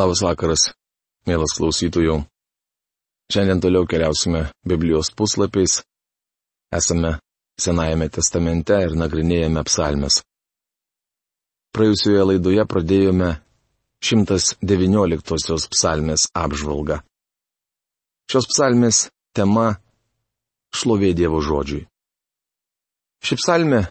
Labas vakaras, mielas klausytojų. Šiandien toliau keliausime Biblijos puslapiais. Esame Senajame testamente ir nagrinėjame psalmes. Praėjusioje laidoje pradėjome 119 psalmės apžvalgą. Šios psalmės tema - šlovė Dievo žodžiui. Ši psalmė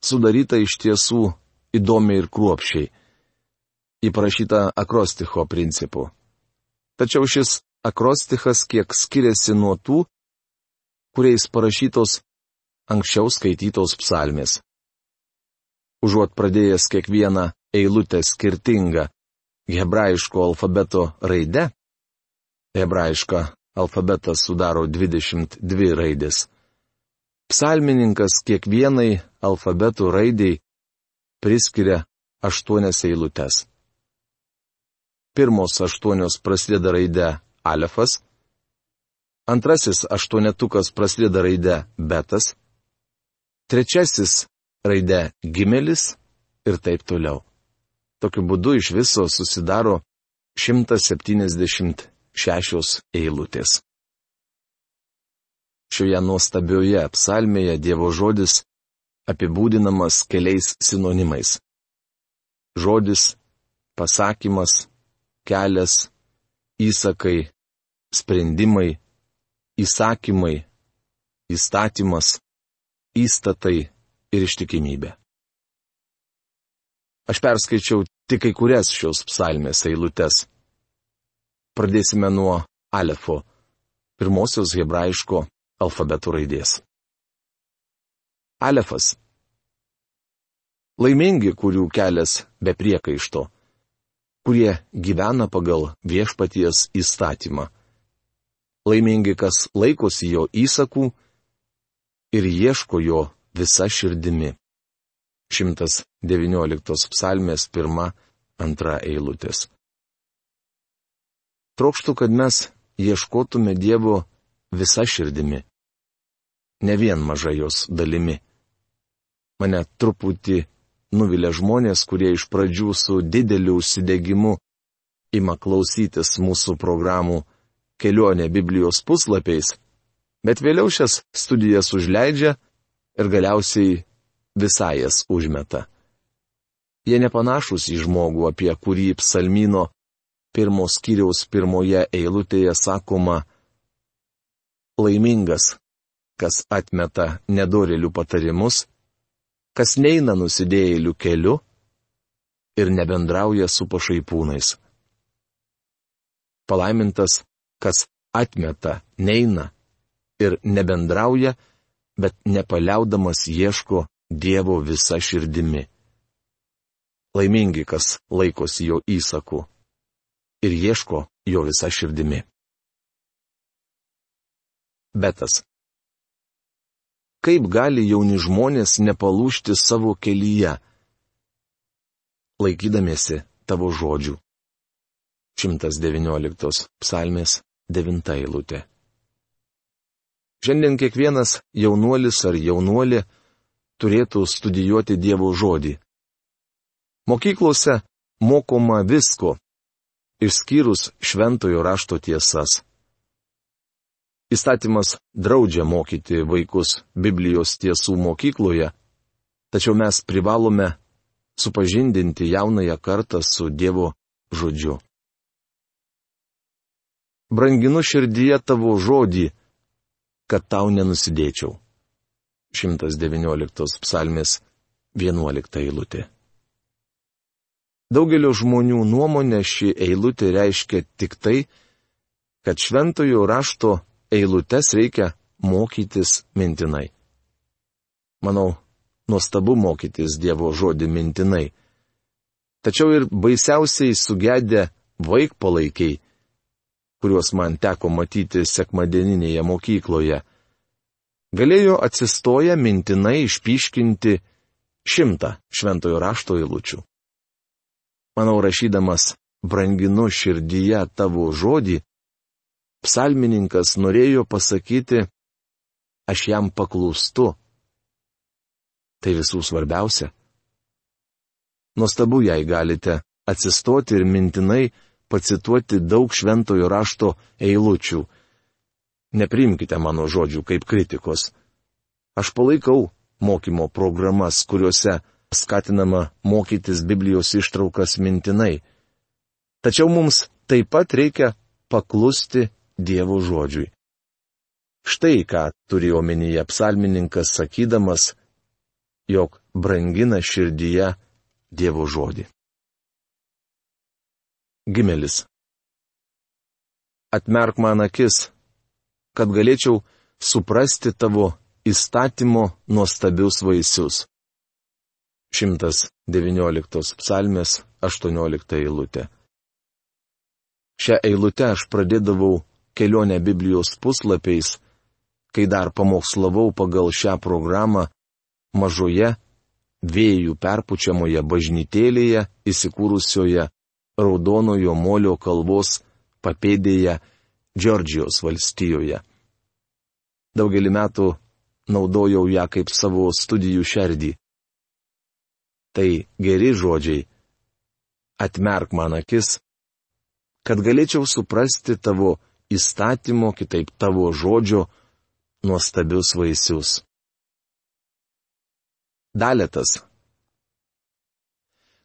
sudaryta iš tiesų įdomiai ir kruopšiai įprašyta akrosticho principu. Tačiau šis akrostichas kiek skiriasi nuo tų, kuriais parašytos anksčiau skaitytos psalmės. Užuot pradėjęs kiekvieną eilutę skirtingą hebrajiško alfabeto raide, hebrajišką alfabetą sudaro 22 raidės. Psalmininkas kiekvienai alfabetų raidėjai priskiria aštuonias eilutes pirmos aštuonios prasideda raide alefas, antrasis aštuonetukas prasideda raide betas, trečiasis raide gimelis ir taip toliau. Tokiu būdu iš viso susidaro 176 eilutės. Šioje nuostabioje psalmėje Dievo žodis apibūdinamas keliais sinonimais. Žodis, pasakymas, kelias, įsakai, sprendimai, įsakymai, įstatymas, įstatai ir ištikimybė. Aš perskaičiau tik kai kurias šios psalmės eilutes. Pradėsime nuo Alefo, pirmosios hebrajiško alfabeto raidės. Alefas. Laimingi, kurių kelias be priekaišto kurie gyvena pagal viešpaties įstatymą. Laimingi, kas laikosi jo įsakų ir ieško jo visa širdimi. 119 psalmės 1-2 eilutės. Trokštų, kad mes ieškotume Dievo visa širdimi. Ne vien maža jos dalimi. Mane truputį nuvilia žmonės, kurie iš pradžių su dideliu užsidegimu ima klausytis mūsų programų kelionė Biblijos puslapiais, bet vėliau šias studijas užleidžia ir galiausiai visai jas užmeta. Jie nepanašus į žmogų, apie kurį psalmino pirmos kiriaus pirmoje eilutėje sakoma laimingas, kas atmeta nedorelių patarimus kas neina nusidėjėlių keliu ir nebendrauja su pašaipūnais. Palaimintas, kas atmeta, neina ir nebendrauja, bet nepaliaudamas ieško Dievo visa širdimi. Laimingi, kas laikosi jo įsakų ir ieško jo visa širdimi. Betas kaip gali jauni žmonės nepalūšti savo kelyje, laikydamiesi tavo žodžių. 119 psalmės 9 eilutė. Šiandien kiekvienas jaunuolis ar jaunuolė turėtų studijuoti Dievo žodį. Mokyklose mokoma visko, išskyrus šventojo rašto tiesas. Įstatymas draudžia mokyti vaikus Biblijos tiesų mokykloje, tačiau mes privalome supažindinti jaunąją kartą su Dievo žodžiu. Branginu širdyje tavo žodį, kad tau nenusidėčiau. 119 psalmės 11 eilutė. Daugelio žmonių nuomonė ši eilutė reiškia tik tai, kad šventojo rašto eilutes reikia mokytis mintinai. Manau, nuostabu mokytis Dievo žodį mintinai. Tačiau ir baisiausiai sugedę vaikpalaikiai, kuriuos man teko matyti sekmadieninėje mokykloje, galėjo atsistoję mintinai išpiškinti šimtą šventojo rašto eilučių. Manau, rašydamas branginu širdyje tavo žodį, psalmininkas norėjo pasakyti, aš jam paklūstu. Tai visų svarbiausia. Nuostabu, jei galite atsistoti ir mintinai pacituoti daug šventojo rašto eilučių. Neprimkite mano žodžių kaip kritikos. Aš palaikau mokymo programas, kuriuose skatinama mokytis Biblijos ištraukas mintinai. Tačiau mums taip pat reikia paklusti Dievo žodžiui. Štai ką turi omenyje psalmininkas sakydamas, jog brangina širdyje Dievo žodį. Gimelis. Atmerk man akis, kad galėčiau suprasti tavo įstatymo nuostabius vaisius. 119 psalmės 18 eilutė. Šią eilutę aš pradėdavau kelionę Biblijos puslapiais, kai dar pamokslavau pagal šią programą mažoje, vėjų perpučiamoje bažnytėlėje įsikūrusioje Raudonojo molio kalvos papėdėje Džordžijos valstijoje. Daugelį metų naudojau ją kaip savo studijų šerdį. Tai geri žodžiai. Atmerk man akis, kad galėčiau suprasti tavo įstatymo, kitaip tavo žodžio, nuostabius vaisius. Daletas.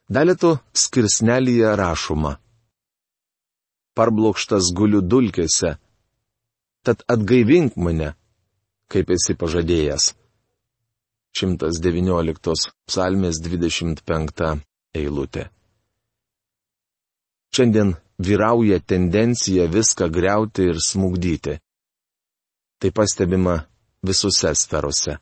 Daleto skirsnelyje rašoma. Parblokštas guliu dulkėse, tad atgaivink mane, kaip esi pažadėjęs. 119 psalmės 25 eilutė. Šiandien vyrauja tendencija viską greuti ir smugdyti. Tai pastebima visose sferose.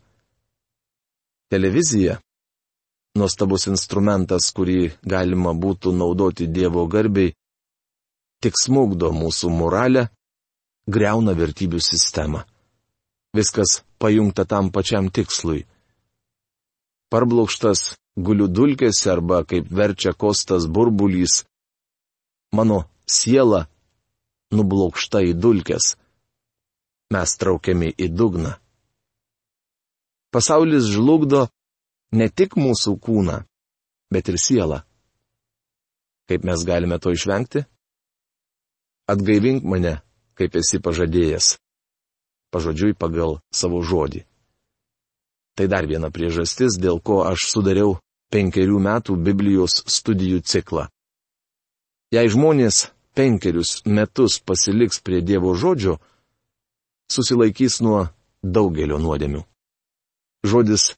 Televizija - nuostabus instrumentas, kurį galima būtų naudoti Dievo garbiai, tik smugdo mūsų moralę, greuna vertybių sistemą. Viskas pajungta tam pačiam tikslui. Parblokštas guliu dulkėse arba, kaip verčia kostas burbulys, mano siela nublokšta į dulkes. Mes traukiami į dugną. Pasaulis žlugdo ne tik mūsų kūną, bet ir sielą. Kaip mes galime to išvengti? Atgaivink mane, kaip esi pažadėjęs. Pažodžiui pagal savo žodį. Tai dar viena priežastis, dėl ko aš sudariau penkerių metų Biblijos studijų ciklą. Jei žmonės penkerius metus pasiliks prie Dievo žodžio, susilaikys nuo daugelio nuodėmių žodis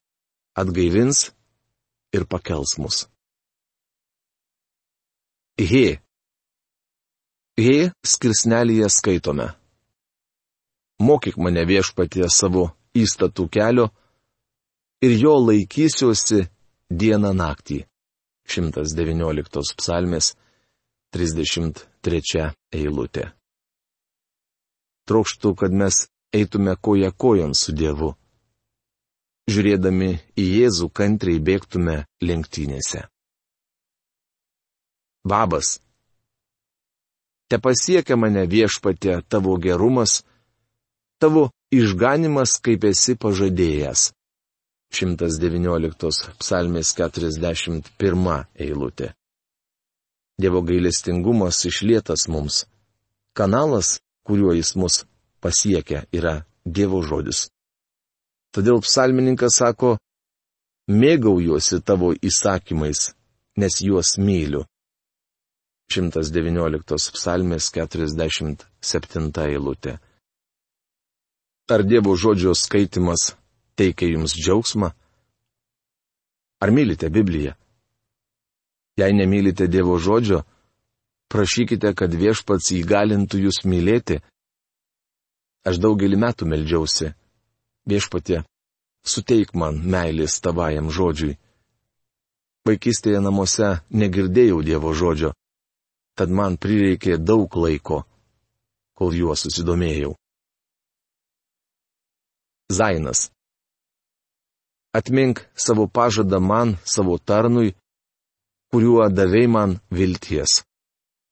atgaivins ir pakels mus. He. He skirsnelėje skaitome. Mokyk mane viešpatie savo įstatų kelio ir jo laikysiuosi dieną naktį. 119 psalmės 33 eilutė. Trokštų, kad mes eitume koja kojon su Dievu žiūrėdami į Jėzų kantriai bėgtume lenktynėse. Babas. Te pasiekia mane viešpatė tavo gerumas, tavo išganimas, kaip esi pažadėjęs. 119 psalmės 41 eilutė. Dievo gailestingumas išlietas mums. Kanalas, kuriuo jis mus pasiekia, yra Dievo žodis. Todėl psalmininkas sako, mėgaujuosi tavo įsakymais, nes juos myliu. 119 psalmės 47 eilutė. Ar Dievo žodžio skaitimas teikia jums džiaugsmą? Ar mylite Bibliją? Jei nemylite Dievo žodžio, prašykite, kad viešpats įgalintų jūs mylėti. Aš daugelį metų melžiausi Viešpatie, suteik man meilės tavajam žodžiui. Vaikystėje namuose negirdėjau Dievo žodžio, tad man prireikė daug laiko, kol juo susidomėjau. Zainas. Atmink savo pažadą man, savo tarnui, kuriuo davei man vilties.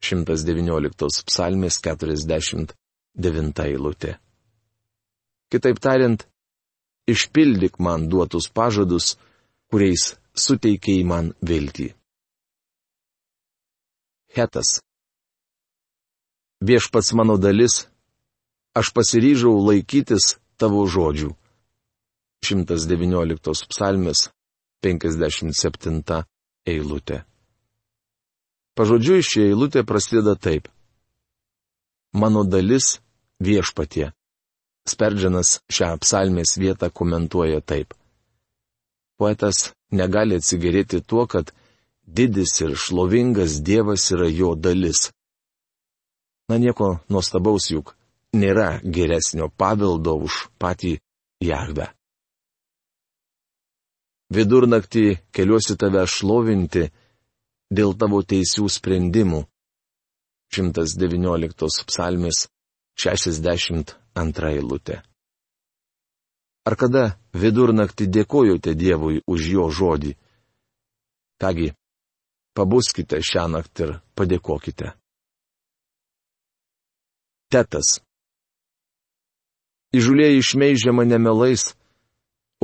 119 psalmės 49 eilutė. Kitaip tariant, išpildyk man duotus pažadus, kuriais suteikiai man viltį. Hetas. viešpats mano dalis, aš pasiryžau laikytis tavo žodžių. 119 psalmis, 57 eilutė. Pažodžiui, ši eilutė prasideda taip. Mano dalis viešpatie. Sperdžianas šią psalmės vietą komentuoja taip. Poetas negali atsigerėti tuo, kad didis ir šlovingas Dievas yra jo dalis. Na nieko nuostabaus juk nėra geresnio paveldo už patį Jahvę. Vidurnaktį keliuosi tave šlovinti dėl tavo teisių sprendimų. 119 psalmis 62 eilutė. Ar kada vidurnaktį dėkojote Dievui už jo žodį? Kągi, pabuskite šią naktį ir padėkokite. Tetas. Įžulėjai išmeižė mane melais,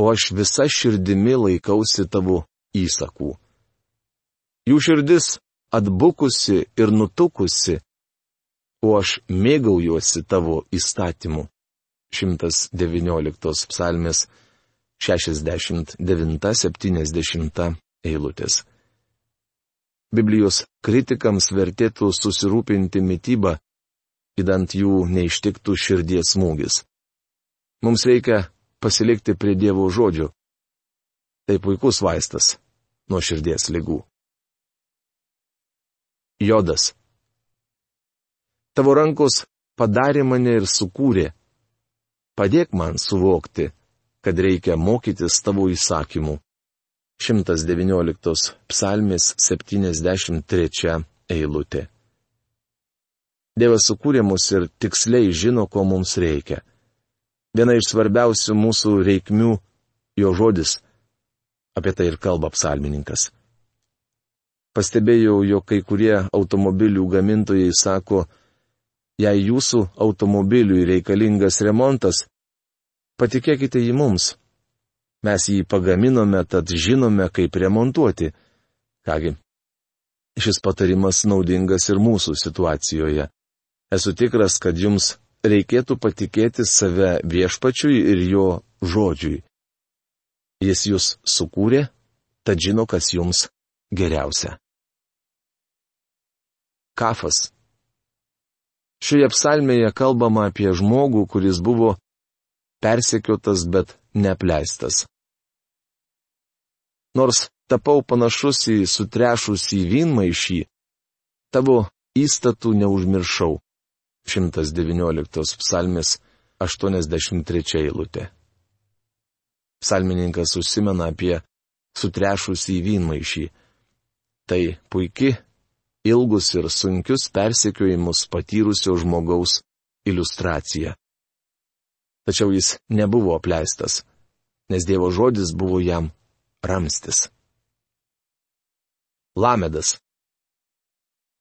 o aš visa širdimi laikausi tavo įsakų. Jų širdis atbukusi ir nutukusi, o aš mėgaujuosi tavo įstatymu. 119 psalmės 69-70 eilutės. Biblijos kritikams vertėtų susirūpinti mytybą, įdant jų neištiktų širdies smūgis. Mums reikia pasilikti prie Dievo žodžių. Tai puikus vaistas nuo širdies lygų. Jodas. Tavo rankos padarė mane ir sukūrė. Padėk man suvokti, kad reikia mokytis tavo įsakymų. 119 psalmės 73 eilutė. Dievas sukūrė mus ir tiksliai žino, ko mums reikia viena iš svarbiausių mūsų reikmių - jo žodis. Apie tai ir kalba psalmininkas. Pastebėjau, jog kai kurie automobilių gamintojai sako, jei jūsų automobiliui reikalingas remontas, patikėkite jį mums. Mes jį pagaminome, tad žinome, kaip remontuoti. Kągi, šis patarimas naudingas ir mūsų situacijoje. Esu tikras, kad jums reikėtų patikėti save viešpačiui ir jo žodžiui. Jis jūs sukūrė, tad žino, kas jums geriausia. Kafas. Šioje psalmėje kalbama apie žmogų, kuris buvo persekiotas, bet neapleistas. Nors tapau panašus į sutrešusį vynmaišį, tavo įstatų neužmiršau. 119 psalmis 83 eilutė. Psalmininkas užsimena apie sutrešusį vynmaišį. Tai puikia, ilgus ir sunkius persekiojimus patyrusio žmogaus iliustracija. Tačiau jis nebuvo apleistas, nes Dievo žodis buvo jam ramstis. Lamedas.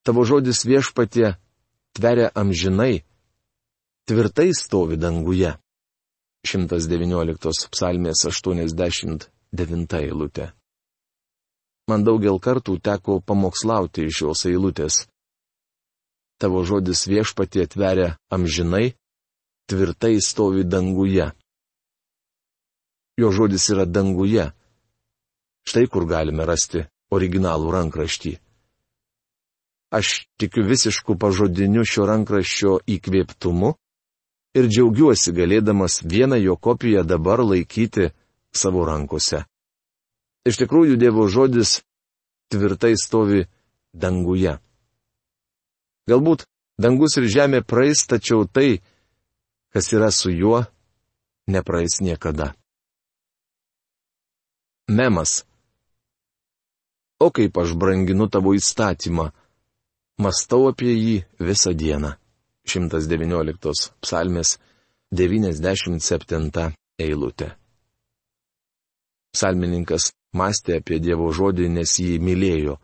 Tavo žodis viešpatie tveria amžinai, tvirtai stovi danguje. 119 psalmės 89 eilutė. Man daugel kartų teko pamokslauti iš šios eilutės. Tavo žodis viešpatie tveria amžinai, tvirtai stovi danguje. Jo žodis yra danguje. Štai kur galime rasti originalų rankraštį. Aš tikiu visišku pažodiniu šio rankraščio įkvėptumu ir džiaugiuosi galėdamas vieną jo kopiją dabar laikyti savo rankose. Iš tikrųjų, Dievo žodis tvirtai stovi danguje. Galbūt dangus ir žemė praeis, tačiau tai, kas yra su juo, nepraeis niekada. Memas. O kaip aš branginu tavo įstatymą, Mastau apie jį visą dieną. 119 psalmės 97 eilutė. Psalmininkas mąstė apie Dievo žodį, nes jį mylėjo.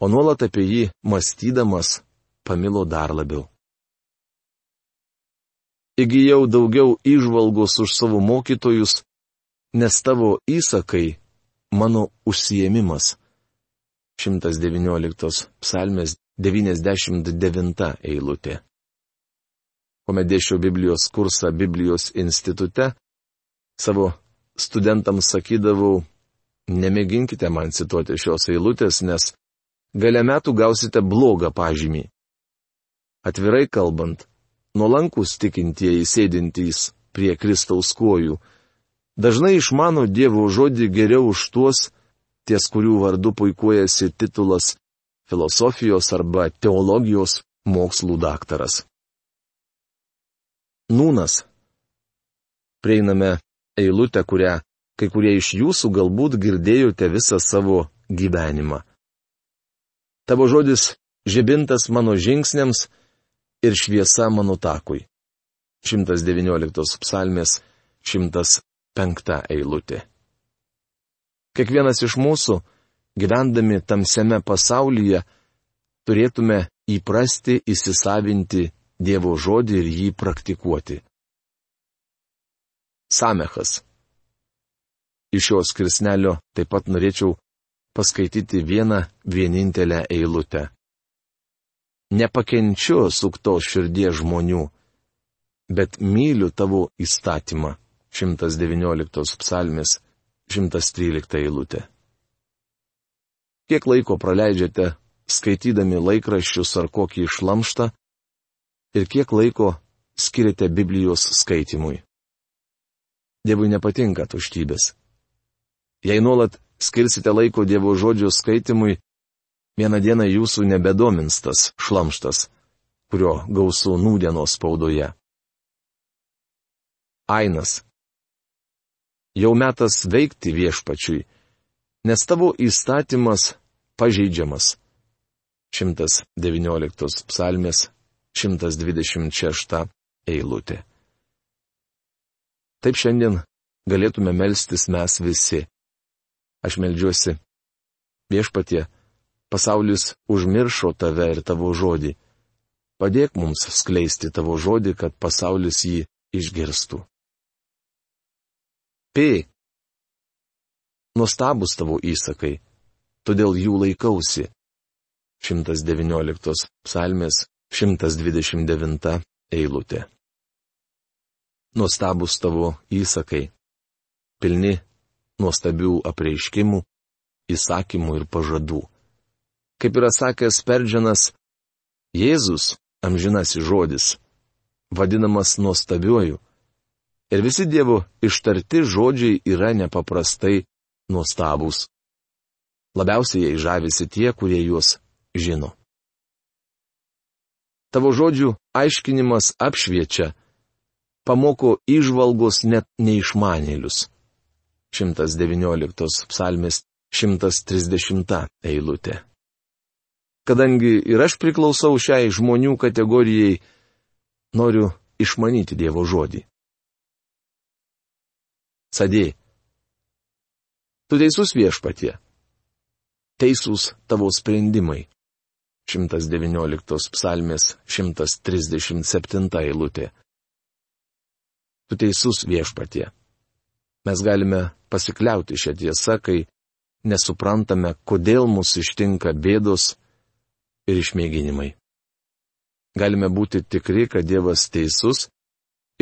O nuolat apie jį mąstydamas pamilo dar labiau. Įgyjau daugiau išvalgos už savo mokytojus, nes tavo įsakai mano užsiemimas. 119 psalmės 99 eilutė. Kuomet dėšiau Biblijos kursą Biblijos institute, savo studentams sakydavau, nemėginkite man cituoti šios eilutės, nes gale metų gausite blogą pažymį. Atvirai kalbant, nuolankus tikintieji sėdintys prie Kristaus kojų, dažnai išmano Dievo žodį geriau už tuos, ties kurių vardu puikuojasi titulas filosofijos arba teologijos mokslų daktaras. Nūnas. Prieiname eilutę, kurią kai kurie iš jūsų galbūt girdėjote visą savo gyvenimą. Tavo žodis žibintas mano žingsniams ir šviesa mano takui. 119 psalmės 105 eilutė. Kiekvienas iš mūsų, gyvendami tamsiame pasaulyje, turėtume įprasti įsisavinti Dievo žodį ir jį praktikuoti. Samechas. Iš šios kirsnelio taip pat norėčiau paskaityti vieną vienintelę eilutę. Nepakenčiu sukto širdies žmonių, bet myliu tavo įstatymą. 119 psalmis, 113 eilutė. Kiek laiko praleidžiate skaitydami laikraščius ar kokį išlamštą ir kiek laiko skiriate Biblijos skaitimui. Dievui nepatinka tuštybės. Jei nuolat skirsite laiko Dievo žodžio skaitimui, vieną dieną jūsų nebedomins tas šlamštas, kurio gausų nūdienos spaudoje. Ainas. Jau metas veikti viešpačiui, nes tavo įstatymas pažeidžiamas. 119 psalmės 126 eilutė. Taip šiandien galėtume melstis mes visi. Aš melžiuosi. Viešpatie, pasaulis užmiršo tave ir tavo žodį. Padėk mums skleisti tavo žodį, kad pasaulis jį išgirstų. P. Nuostabus tavo įsakai, todėl jų laikausi. 119 psalmės 129 eilutė. Nuostabus tavo įsakai, pilni nuostabių apreiškimų, įsakymų ir pažadų. Kaip yra sakęs Perdžianas, Jėzus, amžinasi žodis, vadinamas nuostabiuoju, Ir visi Dievo ištarti žodžiai yra nepaprastai nuostabūs. Labiausiai jai žavisi tie, kurie juos žino. Tavo žodžių aiškinimas apšviečia, pamoko išvalgos net neišmanėlius. 119 psalmės 130 eilutė. Kadangi ir aš priklausau šiai žmonių kategorijai, noriu išmanyti Dievo žodį. Sadė. Tu teisus viešpatie. Teisūs tavo sprendimai. 119 psalmės 137 eilutė. Tu teisus viešpatie. Mes galime pasikliauti šią tiesą, kai nesuprantame, kodėl mus ištinka bėdos ir išmėginimai. Galime būti tikri, kad Dievas teisus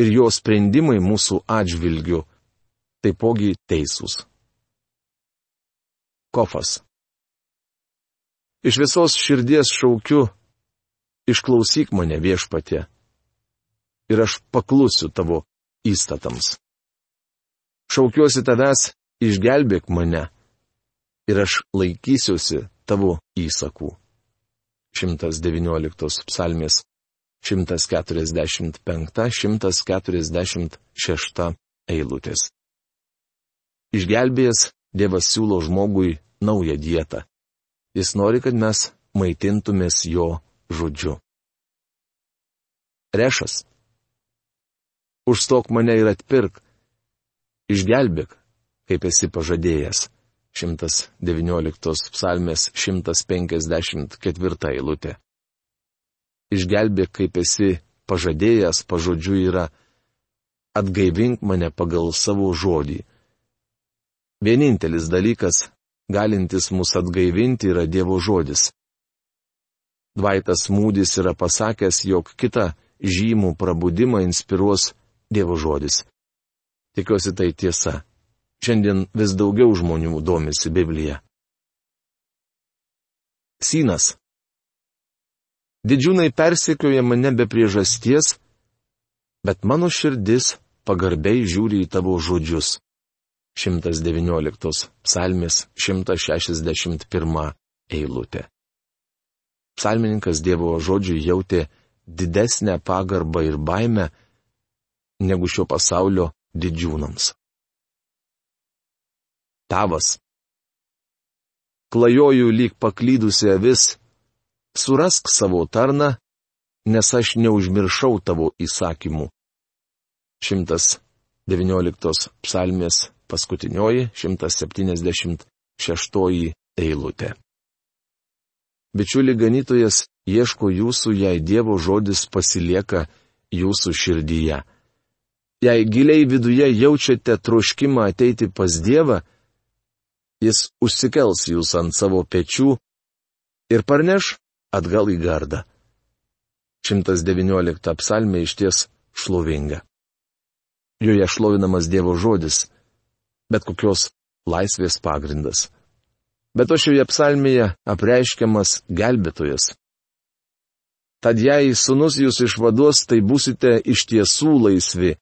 ir jo sprendimai mūsų atžvilgiu taipogi teisūs. Kofas. Iš visos širdies šaukiu, išklausyk mane viešpatė. Ir aš paklusiu tavo įstatams. Šaukiuosi tavęs, išgelbėk mane. Ir aš laikysiuosi tavo įsakų. 119 psalmės 145-146 eilutės. Išgelbėjęs, Dievas siūlo žmogui naują dietą. Jis nori, kad mes maitintumės jo žodžiu. Rešas. Užstok mane ir atpirk. Išgelbėk, kaip esi pažadėjęs. 119 psalmės 154 eilutė. Išgelbėk, kaip esi pažadėjęs pažodžiu yra atgaivink mane pagal savo žodį Vienintelis dalykas, galintis mus atgaivinti, yra Dievo žodis. Dvaitas Mūdis yra pasakęs, jog kitą žymų prabudimą inspiruos Dievo žodis. Tikiuosi tai tiesa. Šiandien vis daugiau žmonių domisi Biblija. Synas. Didžiūnai persekioja mane be priežasties, bet mano širdis pagarbiai žiūri į tavo žodžius. 119 psalmės 161 eilutė. Psalmininkas Dievo žodžiui jautė didesnę pagarbą ir baimę negu šio pasaulio didžiūnams. Tavas. Klajoju lyg paklydusi avis, surask savo tarną, nes aš neužmiršau tavo įsakymų. 119 psalmės paskutinioji 176 eilutė. Bičiuli ganytojas ieško jūsų, jei Dievo žodis pasilieka jūsų širdyje. Jei giliai viduje jaučiate troškimą ateiti pas Dievą, jis užsikels jūs ant savo pečių ir parneš atgal į gardą. 119 psalmė iš ties šlovinga. Joje šlovinamas Dievo žodis, bet kokios laisvės pagrindas. Bet o šioje psalmėje apreiškiamas gelbėtojas. Tad jei sunus jūs išvaduos, tai būsite iš tiesų laisvi.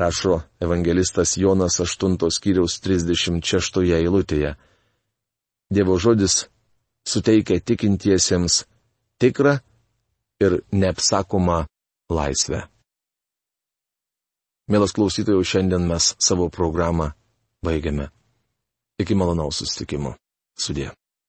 Rašo evangelistas Jonas 8 skyriaus 36 eilutėje. Dievo žodis suteikia tikintiesiems tikrą ir neapsakomą laisvę. Mielas klausytojų, šiandien mes savo programą baigiame. Iki malonaus susitikimo. Sudė.